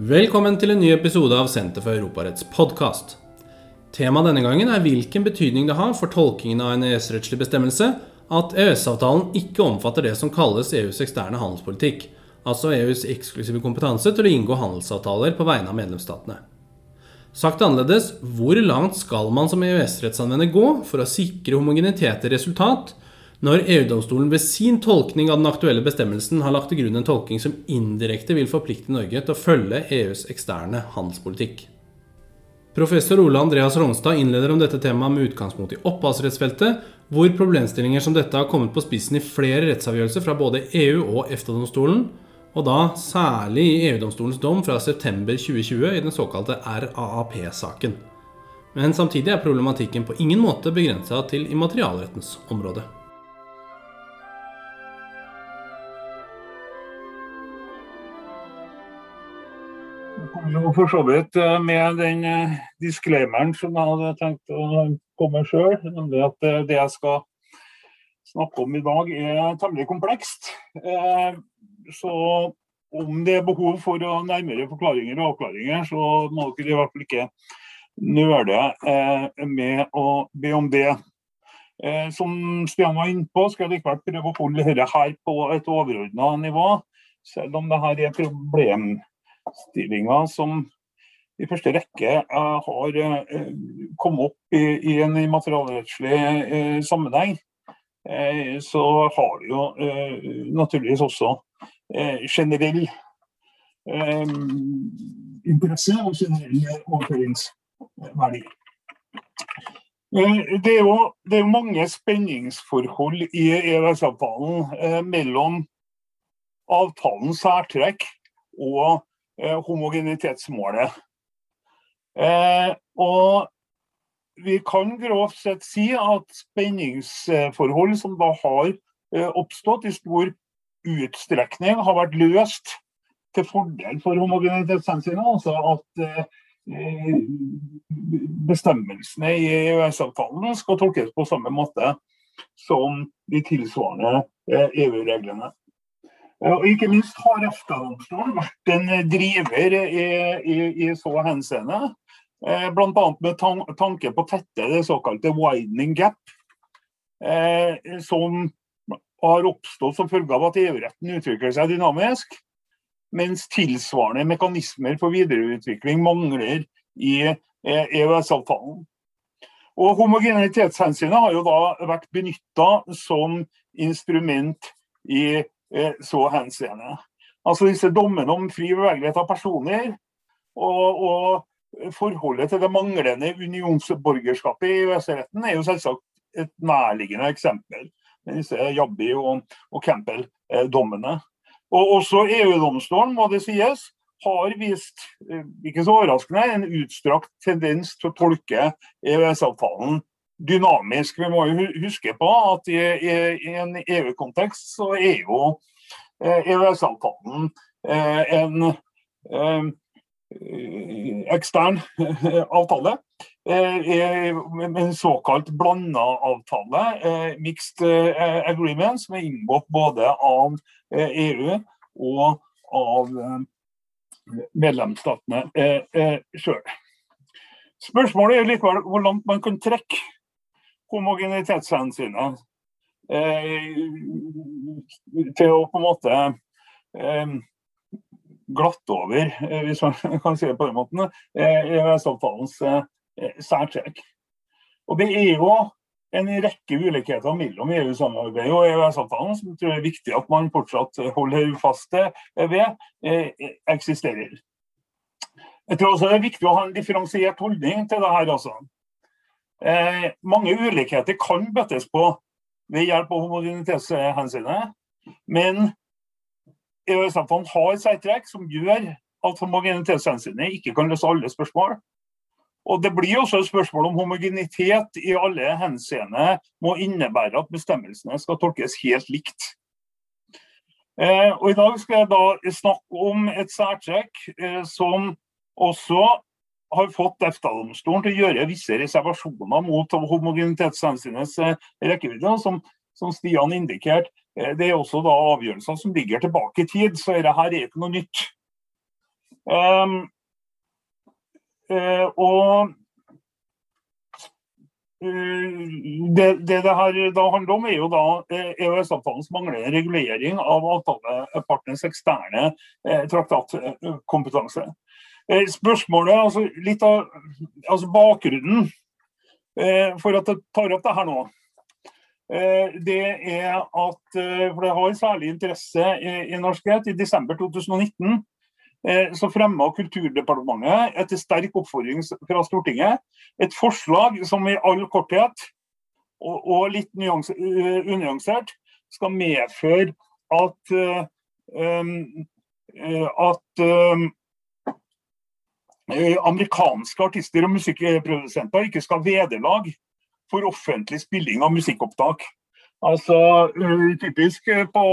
Velkommen til en ny episode av Senter for europaretts podkast. Temaet denne gangen er hvilken betydning det har for tolkingen av en EØS-rettslig bestemmelse at EØS-avtalen ikke omfatter det som kalles EUs eksterne handelspolitikk, altså EUs eksklusive kompetanse til å inngå handelsavtaler på vegne av medlemsstatene. Sagt annerledes, hvor langt skal man som EØS-rettsanvender gå for å sikre homogenitet i resultat, når EU-domstolen ved sin tolkning av den aktuelle bestemmelsen har lagt til grunn en tolkning som indirekte vil forplikte Norge til å følge EUs eksterne handelspolitikk. Professor Ole Andreas Rognstad innleder om dette temaet med utgangspunkt i opphavsrettsfeltet, hvor problemstillinger som dette har kommet på spissen i flere rettsavgjørelser fra både EU og EFTA-domstolen, og da særlig i EU-domstolens dom fra september 2020 i den såkalte RAAP-saken. Men samtidig er problematikken på ingen måte begrensa til immaterialrettens område. Jo for så vidt eh, med den eh, disclaimeren som jeg hadde tenkt å komme sjøl, nemlig at eh, det jeg skal snakke om i dag er temmelig komplekst. Så om det er behov for nærmere forklaringer og avklaringer, så må dere i hvert fall ikke nøle med å be om det. Som Stian var inne på, skal jeg likevel prøve å holde dette her på et overordna nivå. Selv om dette er problem stillinga som i første rekke uh, har uh, kommet opp i, en materialrettslig uh, sammenheng, så har det jo naturligvis også generell interesse og generell overføringsverdi. Det er, jo, det er mange spenningsforhold i EØS-avtalen mellom avtalens særtrekk og Eh, homogenitetsmålet. Eh, og vi kan grovt sett si at spenningsforhold som da har eh, oppstått i stor utstrekning, har vært løst til fordel for homogenitetshensynet. Altså at bestemmelsene i EØS-avtalen skal tolkes på samme måte som de tilsvarende EU-reglene. Og ikke minst har EFTA-domstolen vært en driver i, i, i så henseende. Eh, Bl.a. med tanke på å tette det såkalte widening gap, eh, som har oppstått som følge av at EU-retten utvikler seg dynamisk, mens tilsvarende mekanismer for videreutvikling mangler i EØS-avtalen. Og Homogenitetshensynet har jo da vært benytta som instrument i Eh, så henseende. Altså disse dommene om fri bevegelighet av personer og, og forholdet til det manglende unionsborgerskapet i EØS-retten er jo selvsagt et nærliggende eksempel. Med disse Jabbi og, og Campbell-dommene. Og også EU-domstolen, må det sies, har vist, eh, ikke så overraskende, en utstrakt tendens til å tolke EØS-avtalen dynamisk. Vi må jo huske på at i, i, i en EU-kontekst så er jo eh, EØS-avtalen eh, en eh, ekstern avtale. En såkalt blanda avtale, mixed agreement, som er inngått både av EU og av medlemsstatene sjøl. Spørsmålet er likevel hvor langt man kan trekke homogenitetshensynet eh, til å på en måte eh, glatte over, eh, hvis man kan si det på den måten, EØS-avtalens særtrekk. Og Det er jo en rekke ulikheter mellom EU-samarbeidet og EØS-avtalen som tror jeg er viktig at man fortsatt holder fast ved, eksisterer. Jeg tror også det er viktig å ha en differensiert holdning til det her. altså. Eh, mange ulikheter kan bøttes på ved hjelp av homogenitetshensynet, men EØS-avtalen har særtrekk som gjør at homogenitetshensynet ikke kan løse alle spørsmål. Og Det blir også et spørsmål om homogenitet i alle henseende må innebære at bestemmelsene skal tolkes helt likt. Eh, og I dag skal jeg da snakke om et særtrekk eh, som også har fått EFTA-domstolen til å gjøre visse reservasjoner mot homogenitetshensynets eh, rekkevidde. Som, som Stian indikerte, eh, det er også da avgjørelser som ligger tilbake i tid, så dette her er ikke noe nytt. Um, og det, det, her da handler om, er jo da EØS-avtalens manglende regulering av avtalepartnernes eksterne traktatkompetanse. Eh, spørsmålet, altså litt av altså bakgrunnen eh, for at jeg tar opp det her nå, Eh, det er at For det har særlig interesse i norsk rett. I desember 2019 eh, så fremma Kulturdepartementet etter sterk oppfordring fra Stortinget et forslag som i all korthet og, litt unyansert skal medføre at at amerikanske artister og musikkprodusenter ikke skal vederlag for offentlig spilling av musikkopptak. Altså uh, Typisk på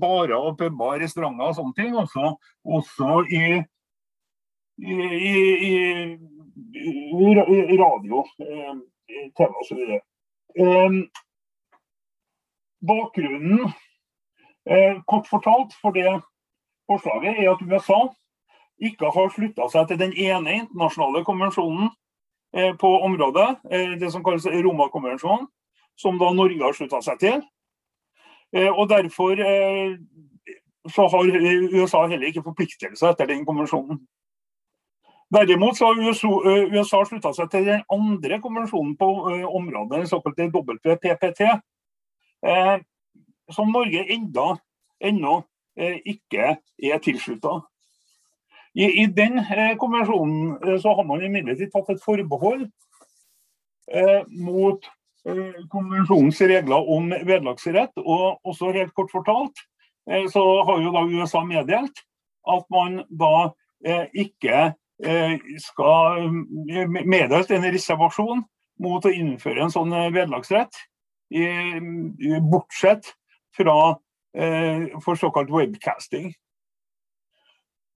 barer og puber, restauranter og sånne ting. Også, også i, i, i, i radio, TV osv. Bakgrunnen, kort fortalt, for det forslaget er at USA ikke har slutta seg til den ene internasjonale konvensjonen Eh, på området, eh, det som kalles Roma-konvensjonen, som da Norge har slutta seg til. Eh, og Derfor så har USA heller ikke forpliktelser etter den konvensjonen. Derimot så har USA, slutta seg til den andre konvensjonen på området, den såkalte WPPT, som Norge enda, ennå ikke er tilslutta. I, i den eh, konvensjonen eh, så har man imidlertid tatt et forbehold eh, mot eh, konvensjonens regler om vederlagsrett. Og også helt kort fortalt eh, så har jo da USA meddelt at man da ikke skal meddelt en reservasjon mot å innføre en sånn vederlagsrett, bortsett fra for såkalt webcasting.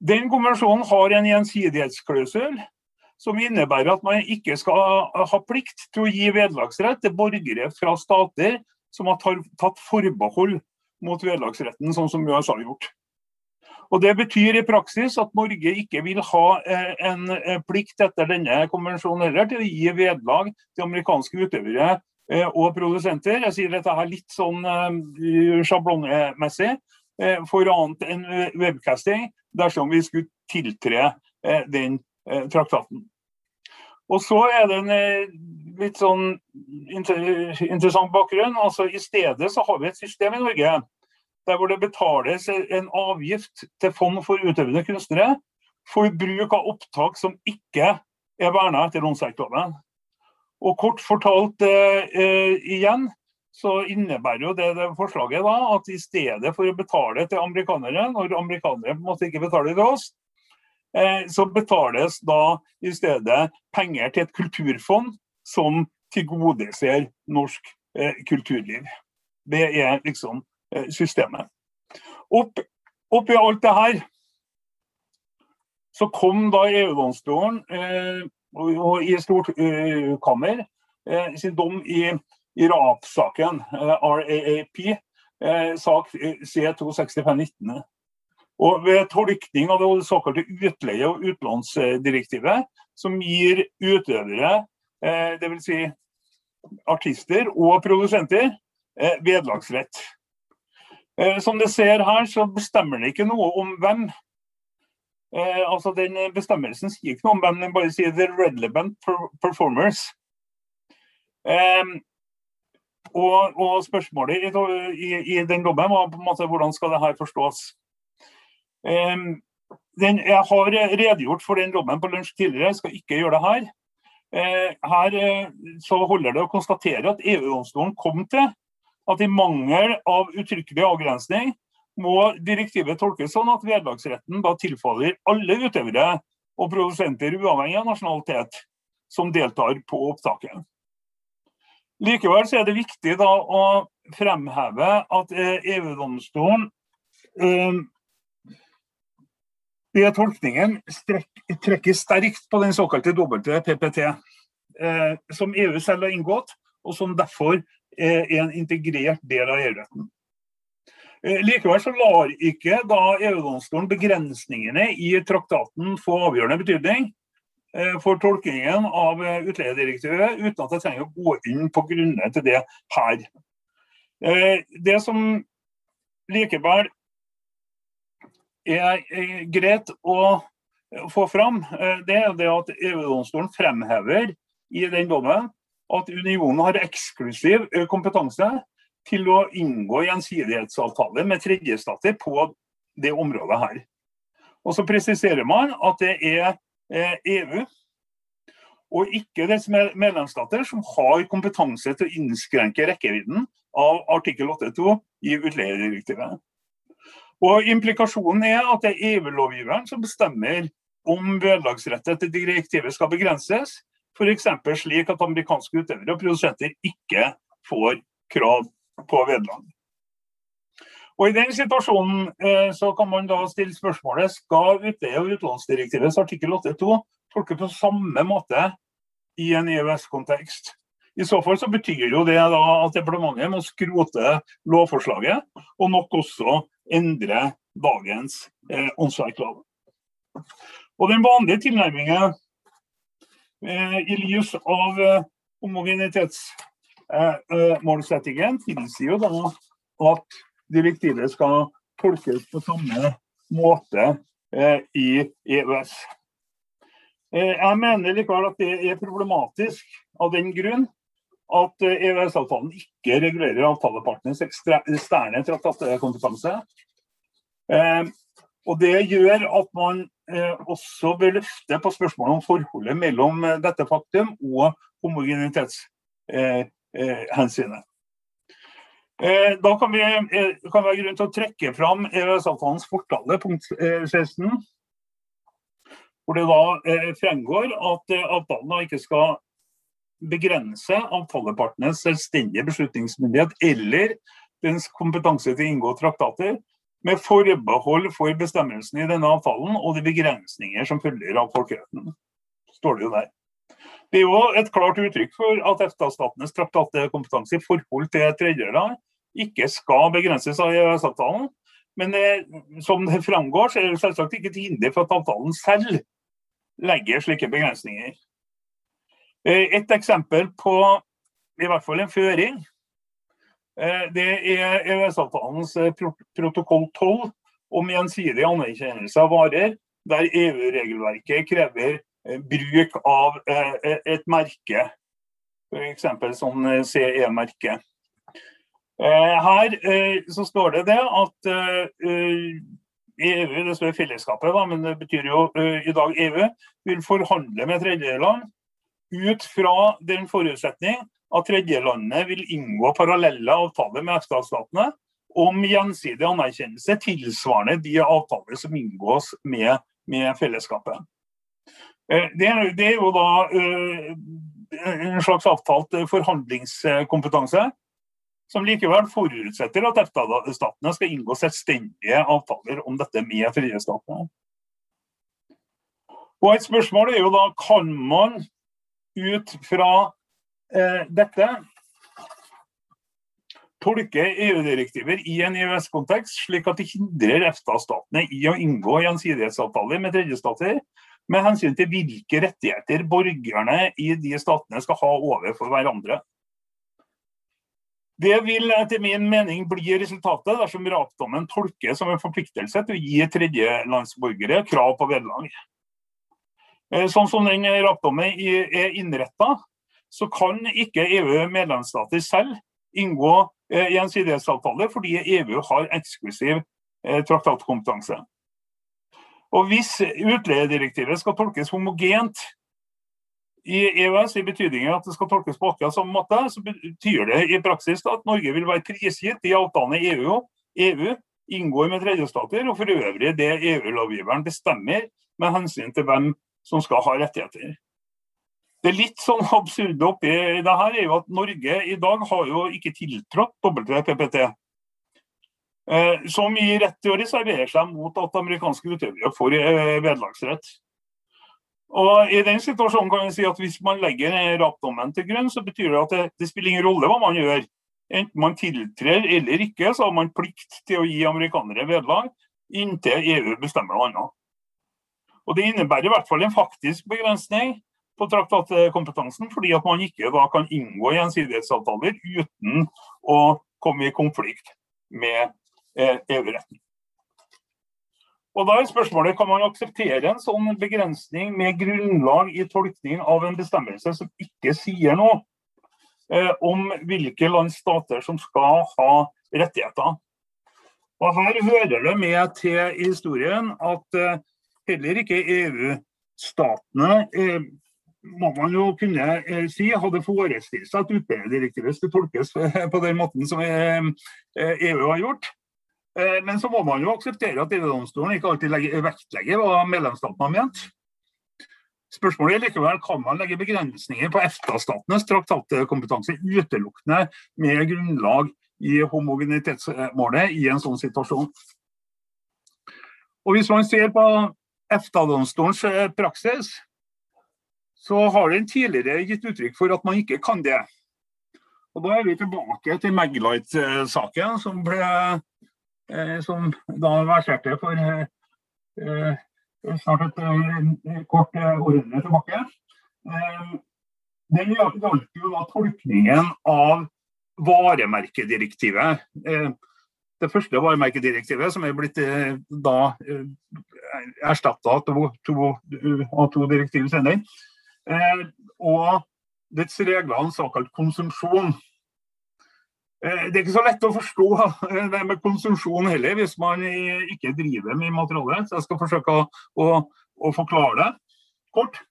Den konvensjonen har en gjensidighetsklausul som innebærer at man ikke skal ha plikt til å gi vederlagsrett til borgere fra stater som har tatt forbehold mot vederlagsretten, sånn som USA har gjort. Og Det betyr i praksis at Norge ikke vil ha eh, en eh, plikt etter denne konvensjonen heller til å gi vederlag til amerikanske utøvere eh, og produsenter. Jeg sier dette her litt sånn sjablongmessig. For annet enn webcasting dersom vi skulle tiltre eh, den eh, traktaten. Og så er det en eh, litt sånn interessant bakgrunn. altså I stedet så har vi et system i Norge der hvor det betales en avgift til fond for utøvende kunstnere for bruk av opptak som ikke er verna etter åndsverkloven. Og kort fortalt eh, igjen, så innebærer jo det, det, forslaget da, at i stedet for å betale til amerikanere, når amerikanere på en måte ikke betaler til oss, eh, så betales da i stedet penger til et kulturfond som tilgodeser norsk eh, kulturliv. Det er liksom eh, systemet. Opp, oppi alt det her så kom da EU-domstolen eh, og, og, i storkammer eh, sin dom i i RAP-saken, eh, RAAP, eh, sak C26519. Og Ved tolkning av det såkalte utleie- og utlånsdirektivet, som gir utøvere, eh, dvs. Si artister og produsenter, vederlagsrett. Som dere ser her, så bestemmer det ikke noe om hvem. altså den Bestemmelsen sier ikke noe om hvem, den bare sier 'the relevant performers'. Og, og spørsmålet i, i, i, den dommen var på en måte hvordan skal det her forstås. Um, den, jeg har redegjort for den dommen på lunsj tidligere, jeg skal ikke gjøre det her. Uh, her uh, så holder det å konstatere at EU-domstolen kom til at i mangel av uttrykkelig avgrensning må direktivet tolkes sånn at vederlagsretten da tilfaller alle utøvere og produsenter uavhengig av nasjonalitet som deltar på opptaket. Likevel er det viktig da å fremheve at EU-domstolen eh, i eh, tolkningen trekker sterkt på den såkalte WPPT, eh, som EU selv har inngått, og som derfor er en integrert del av EU-retten. Likevel så lar ikke EU-domstolen begrensningene i traktaten få avgjørende betydning for tolkningen av utleiedirektivet, uten at jeg trenger å gå inn på grunnene til det her. Det som likevel er greit å få fram, det er det at EU-domstolen fremhever i den dommen at unionen har eksklusiv kompetanse til å inngå gjensidighetsavtale med tredjestater på det området her. Og Så presiserer man at det er EU og ikke dets medlemsstater som har kompetanse til å innskrenke rekkevidden av artikkel 8.2 i utleiedirektivet. Og Implikasjonen er at det er EU-lovgiveren som bestemmer om vederlagsrettet til direktivet skal begrenses, f.eks. slik at amerikanske utøvere og produsenter ikke får krav på vederlag. Og I den situasjonen eh, så kan man da stille spørsmålet skal utleie- og utlånsdirektivets artikkel 8.2 tolkes på samme måte i en EØS-kontekst. I så fall så betyr jo det da at departementet må skrote lovforslaget, og nok også endre dagens eh, åndsverklov. Og Den vanlige tilnærmingen eh, i lys av eh, homogenitetsmålsettingen eh, eh tilsier jo da at direktivet skal tolkes på samme måte eh, i EØS. Eh, jeg mener likevel at det er problematisk av den grunn at EØS-avtalen ikke regulerer avtalepartnernes eksterne traktatkompetanse. Eh, og Det gjør at man eh, også bør løfte på spørsmålet om forholdet mellom eh, dette faktum og homogenitetshensynet. Da kan, vi, kan være grunn til å trekke fram EØS-avtalens fortale, punkt 16. Hvor det da fremgår at avtalen da ikke skal begrense avtalepartenes selvstendige beslutningsmyndighet eller dens kompetanse til å inngå traktater, med forbehold for bestemmelsen i denne avtalen og de begrensninger som følger av folkeretten. står Det jo der. Det er jo et klart uttrykk for at EFTA-statenes traktatkompetanse i forhold til tredjeland ikke skal begrenses av EØS-avtalen. Men det, som det framgår, så er det selvsagt ikke til hinder for at avtalen selv legger slike begrensninger. Eh, et eksempel på i hvert fall en føring Eh, det er EØS-avtalens eh, protokoll 12 om gjensidig anerkjennelse av varer, der EU-regelverket krever eh, bruk av et merke, f.eks. sånn CE-merke. Her så står det det at EU, e det står fellesskapet, men det betyr jo i dag EU, vil forhandle med tredjeland ut fra den forutsetning at tredjelandet vil inngå parallelle avtaler med EFTA-statene om gjensidig anerkjennelse tilsvarende de avtaler som inngås med, med fellesskapet. Eh, det er, det er, jo da eh, en slags avtalt forhandlingskompetanse, som likevel forutsetter at EFTA-statene skal inngå selvstendige avtaler om dette med tredjestatene. Og Et spørsmål er jo da kan man ut fra Eh, dette tolke EU-direktiver i en EØS-kontekst slik at de hindrer EFTA-statene i å inngå gjensidighetsavtaler med tredjestater med hensyn til hvilke rettigheter borgerne i de statene skal ha overfor hverandre. Det vil etter min mening bli resultatet dersom rapdommen tolkes som en forpliktelse til å gi tredjelandsborgere krav på vederlag. Eh, sånn som den rapdommen er innretta, så kan ikke EU-medlemsstater selv inngå eh, gjensidighetsavtale fordi EU har eksklusiv eh, traktatkompetanse. Og Hvis utleiedirektivet skal tolkes homogent i EØS, i betydningen at det skal tolkes på akkurat samme måte, så betyr det i praksis at Norge vil være prisgitt de avtalene EU, EU inngår med tredjestater, og for øvrig det EU-lovgiveren bestemmer med hensyn til hvem som skal ha rettigheter. Det litt sånn absurde oppi det her er jo at Norge i dag har jo ikke tiltrådt WPPT. Eh, som gir rett til å reservere seg mot at amerikanske utøvere får eh, vederlagsrett. Og I den situasjonen kan vi si at Hvis man legger rappdommen til grunn, så betyr det at det, det spiller ingen rolle hva man gjør enten man tiltrer eller ikke, så har man plikt til å gi amerikanere vederlag inntil EU bestemmer noe annet. Og Det innebærer i hvert fall en faktisk begrensning på traktatkompetansen, fordi at man ikke da kan inngå gjensidighetsavtaler uten å komme i konflikt med eh, EU-retten. Og da er spørsmålet, Kan man akseptere en sånn begrensning med grunnlag i tolkning av en bestemmelse som ikke sier noe eh, om hvilke lands stater som skal ha rettigheter? Og Her hører det med til historien at eh, heller ikke EU-statene eh, må man jo kunne eh, si hadde forestilt seg at utleiedirektivet skulle tolkes eh, på den måten som EU eh, e har gjort. Men så må man jo akseptere at EU-domstolen ikke alltid legger, vektlegger hva medlemsstatene ment. Spørsmålet er likevel kan man legge begrensninger på EFTA-statenes traktatkompetanse utelukkende med grunnlag i homogenitetsmålet i en sånn situasjon. Og Hvis man ser på EFTA-domstolens praksis, så har den tidligere gitt uttrykk for at man ikke kan det. Og Da er vi tilbake til Maglite-saken, som ble eh, som da verserte for eh, eh, snart et eh, kort århundre tilbake. Eh, den gjaldt jo da tolkningen av varemerkedirektivet. Eh, det første varemerkedirektivet, som er blitt da erstatta av to, to, to direktiv senere. Eh, og dets regler om såkalt konsumsjon. Eh, det er ikke så lett å forstå eh, det med konsumsjon heller, hvis man ikke driver med materialet. Så jeg skal forsøke å, å forklare det kort.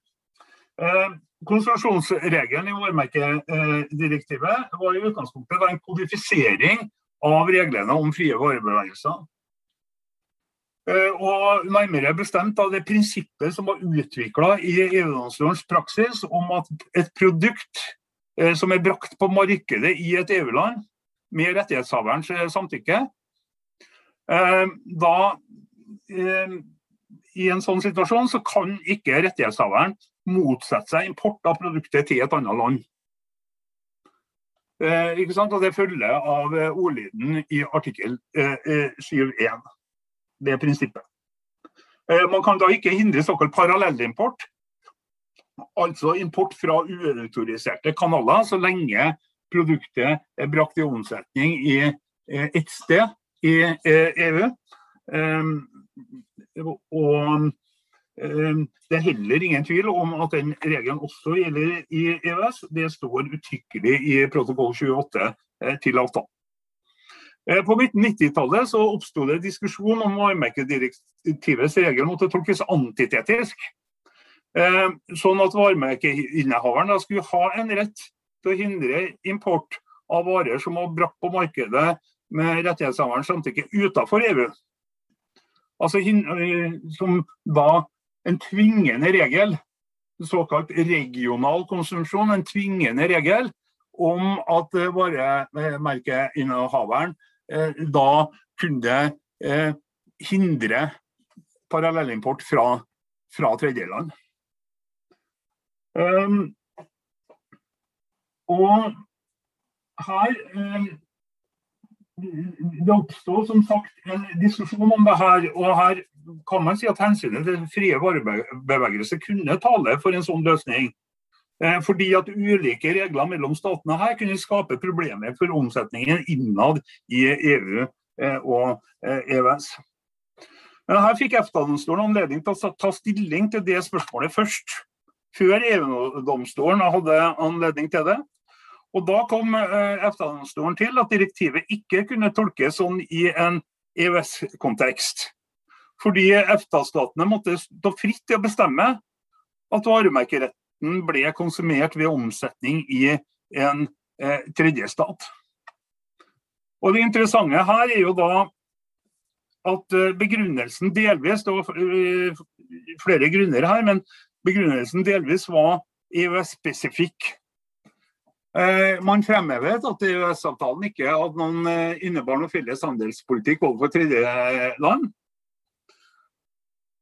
Konsesjonsregelen i varemerkedirektivet var i utgangspunktet en kodifisering av reglene om frie varebevegelser. Eh, og nærmere bestemt av det prinsippet som var utvikla i EU-landslovens praksis om at et produkt eh, som er brakt på markedet i et EU-land med rettighetshaverens eh, samtykke, da i en sånn situasjon så kan ikke rettighetshaveren motsette seg import av produktet til et annet land. Og Det følger av ordlyden i artikkel 7.1 det prinsippet. Eh, man kan da ikke hindre såkalt parallellimport, altså import fra uautoriserte kanaler, så lenge produktet er brakt i omsetning i eh, ett sted i EU. Eh, og det er heller ingen tvil om at den regelen også gjelder i EØS. Det står uttrykkelig i protokoll 28 til avtalen. Eh, på 1990-tallet så oppsto det diskusjon om varemerkedirektivets regel måtte tolkes antitetisk. Eh, sånn at varemerkeinnehaveren skulle ha en rett til å hindre import av varer som var brakt på markedet med rettighetshaverens samtykke utenfor EU. Altså eh, som da en tvingende regel, såkalt regional konsumsjon, en tvingende regel om at varemerkeinnehaveren Eh, da kunne eh, hindre parallellimport fra, fra tredjeland. Um, og her um, Det oppsto som sagt en diskusjon om det her. Og her kan man si at hensynet til frie varebevegelse kunne tale for en sånn løsning. Eh, fordi at ulike regler mellom statene her kunne skape problemer for omsetningen innad i EU eh, og EØS. Eh, e Men her fikk EFTA-domstolen anledning til å ta stilling til det spørsmålet først. Før EU-domstolen hadde anledning til det. Og Da kom EFTA-domstolen til at direktivet ikke kunne tolkes sånn i en EØS-kontekst. Fordi EFTA-statene måtte stå fritt til å bestemme at varemerkeretten ble konsumert ved omsetning i en eh, tredje stat. Og Det interessante her er jo da at eh, begrunnelsen delvis Det var eh, flere grunner her, men begrunnelsen delvis var EØS-spesifikk. Eh, man fremhevet at EØS-avtalen ikke hadde noen innebar noen felles handelspolitikk overfor tredjeland.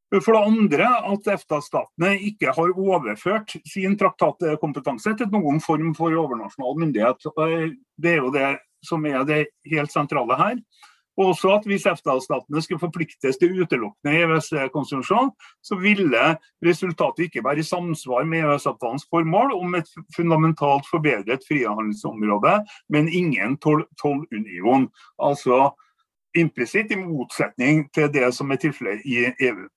For det andre at EFTA-statene ikke har overført sin traktatkompetanse til noen form for overnasjonal myndighet. Det er jo det som er det helt sentrale her. Og også at Hvis EFTA-statene skulle forpliktes til utelukkende EØS-konsesjon, så ville resultatet ikke være i samsvar med EØS-avtalens formål om et fundamentalt forbedret frihandelsområde, men ingen tollunion. Altså implisitt i motsetning til det som er tilfellet i EU.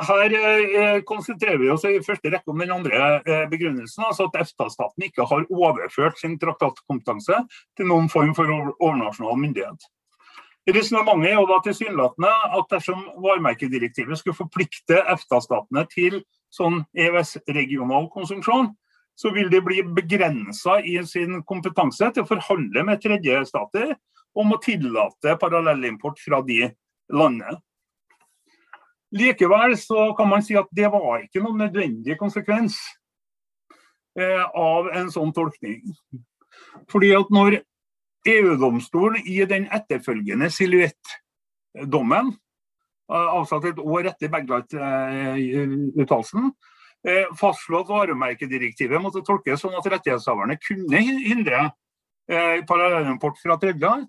Her eh, konsentrerer vi oss i første rekke om den andre eh, begrunnelsen, altså at EFTA-staten ikke har overført sin traktatkompetanse til noen form for overnasjonal myndighet. Resonnementet er jo da tilsynelatende at dersom varemerkedirektivet skulle forplikte EFTA-statene til sånn EØS-regional konsumsjon, så vil de bli begrensa i sin kompetanse til å forhandle med tredjestater om å tillate parallellimport fra de landene. Likevel så kan man si at det var ikke noen nødvendig konsekvens eh, av en sånn tolkning. Fordi at når EU-domstolen i den etterfølgende silhuettdommen, eh, avsatt et år etter Beglat-uttalelsen, eh, fastslo at varemerkedirektivet måtte tolkes sånn at rettighetshaverne kunne hindre parallellimport fra tredjeland,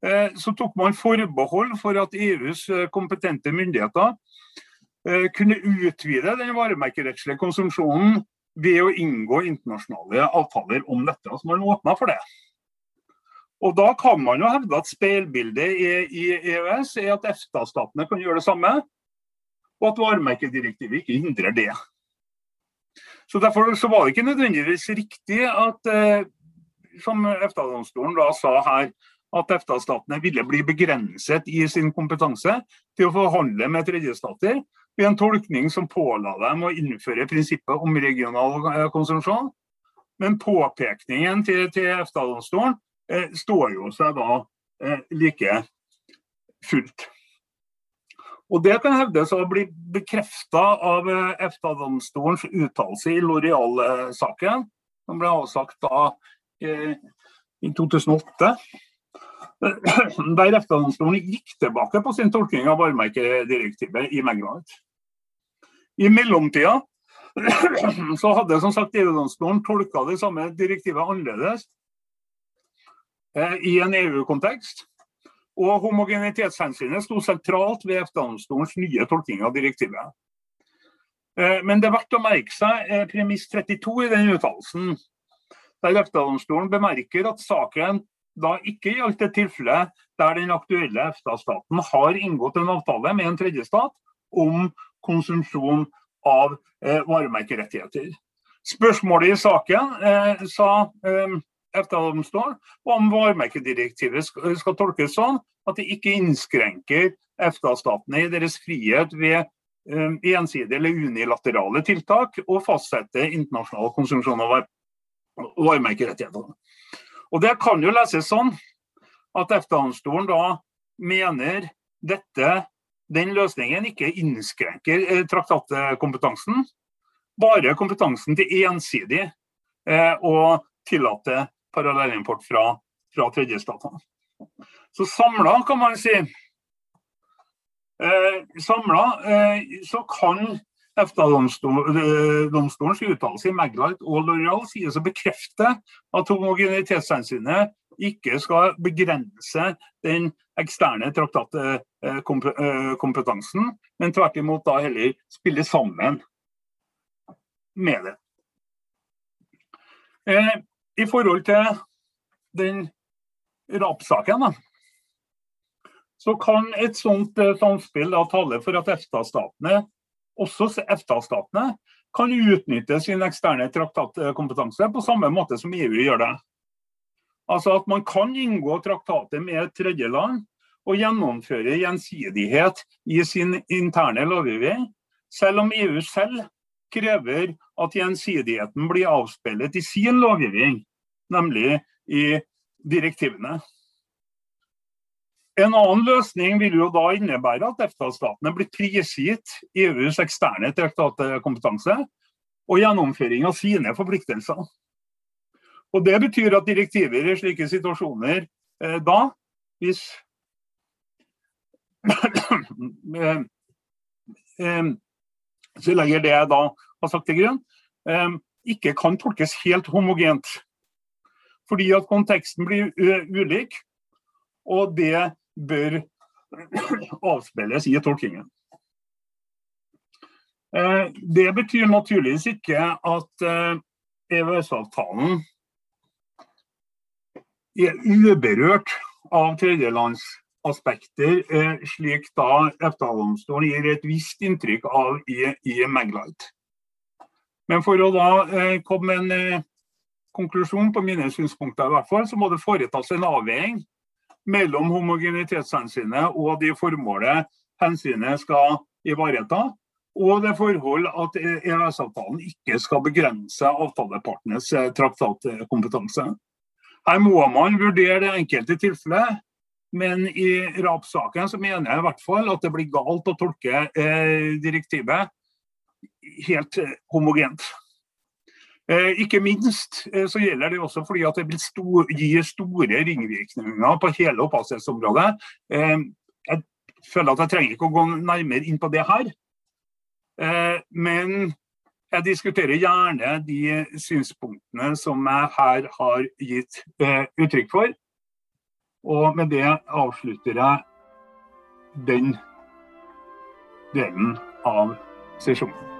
så tok man forbehold for at EUs kompetente myndigheter Eh, kunne utvide den varemerkerettslige konsumsjonen ved å inngå internasjonale avtaler om dette. Altså man åpna for det. Og Da kan man jo hevde at speilbildet i EØS er at EFTA-statene kan gjøre det samme, og at varemerkedirektivet ikke hindrer det. Så Derfor så var det ikke nødvendigvis riktig at, eh, som EFTA-domstolen da sa her, at EFTA-statene ville bli begrenset i sin kompetanse til å forhandle med tredjestater ved en tolkning som påla dem å innføre prinsippet om regional eh, konsumsjon. Men påpekningen til, til EFTA-domstolen eh, står jo seg da eh, like fullt. Og Det kan hevdes å bli bekrefta av eh, EFTA-domstolens uttalelse i Loreal-saken, som ble avsagt da eh, i 2008 der EFTA-domstolen gikk tilbake på sin tolkning av varemerkedirektivet i Meglandet. I mellomtida så hadde som sagt EU-domstolen tolka det samme direktivet annerledes eh, i en EU-kontekst. Og homogenitetshensynet sto sentralt ved EFTA-domstolens nye tolkning av direktivet. Eh, men det er verdt å merke seg eh, premiss 32 i den uttalelsen, der EFTA-domstolen bemerker at saken da ikke gjaldt et tilfelle der den aktuelle EFTA-staten har inngått en avtale med en tredjestat om konsumsjon av eh, varemerkerettigheter. Spørsmålet i saken eh, sa eh, EFTA-domstolen om varemerkedirektivet skal, skal tolkes sånn at det ikke innskrenker EFTA-statene i deres frihet ved eh, ensidige eller unilaterale tiltak og fastsette internasjonal konsumsjon av varemerkerettigheter. Og Det kan jo leses sånn at EFTA-domstolen da mener dette, den løsningen ikke innskrenker eh, traktatkompetansen, bare kompetansen til ensidig eh, å tillate parallellimport fra, fra tredjestatene. Så samla kan man si eh, Samla eh, så kan EFTA-domstolens uttalelse i Maglite og Loreal sies å bekrefte at homogenitetshensynet ikke skal begrense den eksterne traktatkompetansen, men tvert imot da heller spille sammen med det. Eh, I forhold til den RAP-saken, så kan et sånt eh, samspill da tale for at EFTA-statene også EFTA-statene kan utnytte sin eksterne traktatkompetanse på samme måte som EU gjør det. Altså at man kan inngå traktater med et tredjeland og gjennomføre gjensidighet i sin interne lovgivning, selv om EU selv krever at gjensidigheten blir avspeilet i sin lovgivning, nemlig i direktivene. En annen løsning vil jo da innebære at EFTA-statene blir prisgitt EUs eksterne traktatkompetanse og gjennomføring av sine forpliktelser. Og Det betyr at direktiver i slike situasjoner eh, da, hvis eh, eh, Så legger det jeg da har sagt til grunn, eh, ikke kan tolkes helt homogent. fordi at konteksten blir ulik. Og det bør avspeiles i tolkingen. Det betyr naturligvis ikke at EØS-avtalen er uberørt av tredjelandsaspekter, slik da EFTA-domstolen gir et visst inntrykk av i, i Maglight. Men for å da komme med en konklusjon på mine synspunkter, i hvert fall, så må det foretas en avveiing mellom homogenitetshensynet og de formålet hensynet skal ivareta, og det forhold at EØS-avtalen ikke skal begrense avtalepartenes eh, traktatkompetanse. Her må man vurdere det enkelte tilfellet, men i RAP-saken så mener jeg i hvert fall at det blir galt å tolke eh, direktivet helt eh, homogent. Eh, ikke minst eh, så gjelder det også fordi at det vil sto gi store ringvirkninger på hele opphavsrettsområdet. Eh, jeg føler at jeg trenger ikke å gå nærmere inn på det her. Men jeg diskuterer gjerne de synspunktene som jeg her har gitt uttrykk for. Og med det avslutter jeg den delen av sesjonen.